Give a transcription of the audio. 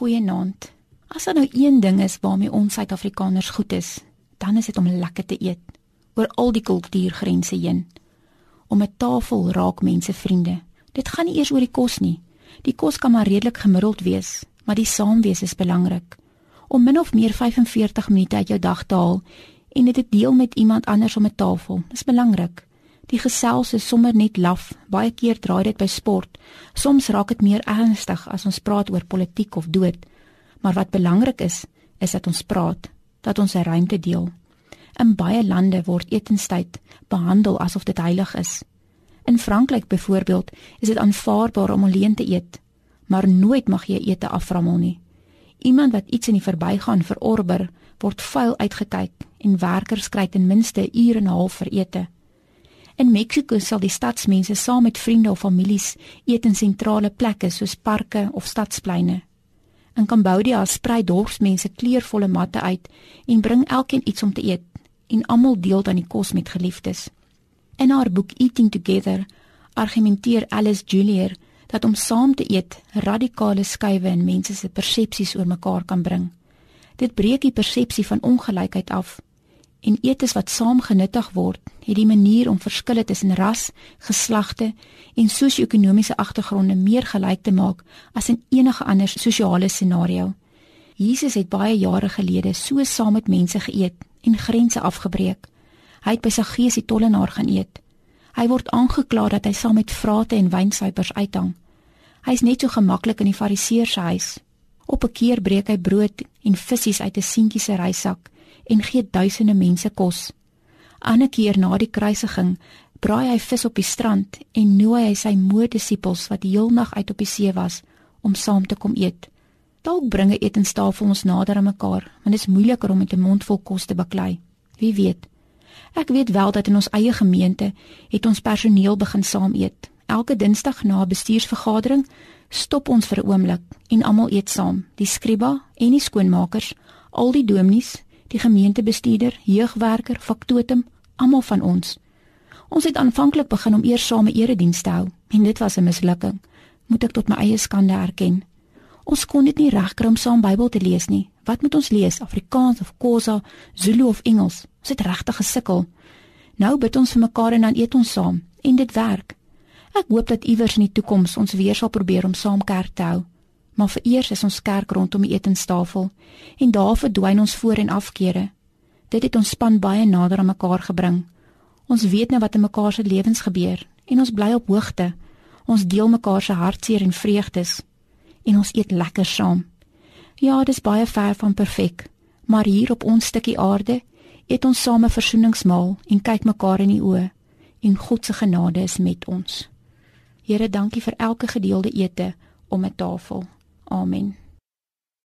Goeienaand. As daar nou een ding is waarmee ons Suid-Afrikaners goed is, dan is dit om lekker te eet oor al die kultuurgrense heen. Om 'n tafel raak mense vriende. Dit gaan nie eers oor die kos nie. Die kos kan maar redelik gemiddeld wees, maar die saamwees is belangrik. Om min of meer 45 minute uit jou dag te haal en dit te deel met iemand anders om 'n tafel, is belangrik. Die gesels is sommer net laf. Baie keer draai dit by sport. Soms raak dit meer ernstig as ons praat oor politiek of dood. Maar wat belangrik is, is dat ons praat, dat ons 'n ruimte deel. In baie lande word etenstyd behandel asof dit heilig is. In Frankryk byvoorbeeld is dit aanvaarbaar om alleen te eet, maar nooit mag jy ete aframmel nie. Iemand wat iets in die verbygaan verorber, word vuil uitgekyk en werkers kry ten minste 'n uur en 'n half vir ete. In Mexiko sal die stadsmense saam met vriende of families eet in sentrale plekke soos parke of stadspleine. In Kambodja sprei dorpsmense kleurvolle matte uit en bring elkeen iets om te eet en almal deel dan die kos met geliefdes. In haar boek Eating Together argumenteer Alice Julier dat om saam te eet radikale skuwe in mense se persepsies oor mekaar kan bring. Dit breek die persepsie van ongelykheid af en eetes wat saam genuttig word, het die manier om verskille tussen ras, geslagte en sosio-ekonomiese agtergronde meer gelyk te maak as in enige ander sosiale scenario. Jesus het baie jare gelede so saam met mense geëet en grense afgebreek. Hy het by sy gees die tollenaar gaan eet. Hy word aangekla dat hy saam met vrate en wynsuipers uithang. Hy's net so gemaklik in die fariseer se huis. Op 'n keer breek hy brood en visse uit 'n seentjie se reissak en gee duisende mense kos. Ander keer na die kruisiging braai hy vis op die strand en nooi hy sy moedisippels wat heelnag uit op die see was om saam te kom eet. Dalk bringe etenstafel ons nader aan mekaar, want dit is moeiliker om met 'n mond vol kos te baklei. Wie weet. Ek weet wel dat in ons eie gemeente het ons personeel begin saam eet. Elke Dinsdag na 'n bestuursvergadering stop ons vir 'n oomblik en almal eet saam. Die skriba en die skoonmakers, al die dominees, die gemeentebestuurder, jeugwerker, faktotum, almal van ons. Ons het aanvanklik begin om eers saam 'n erediens te hou en dit was 'n mislukking. Moet ek tot my eie skande erken. Ons kon dit nie regkry om saam Bybel te lees nie. Wat moet ons lees? Afrikaans of Khoisa, Zulu of Engels? Ons het regtig gesukkel. Nou bid ons vir mekaar en dan eet ons saam en dit werk. Ek hoop dat iewers in die toekoms ons weer sal probeer om saam kerk te hou maar vereers is ons kerk rondom die etenstafel en daar verdwyn ons voor en afkere. Dit het ons span baie nader aan mekaar gebring. Ons weet nou wat in mekaar se lewens gebeur en ons bly op hoogte. Ons deel mekaar se hartseer en vreugdes en ons eet lekker saam. Ja, dit is baie ver van perfek, maar hier op ons stukkie aarde eet ons saam 'n versoeningsmaal en kyk mekaar in die oë en God se genade is met ons. Here, dankie vir elke gedeelde ete om 'n tafel. Amen.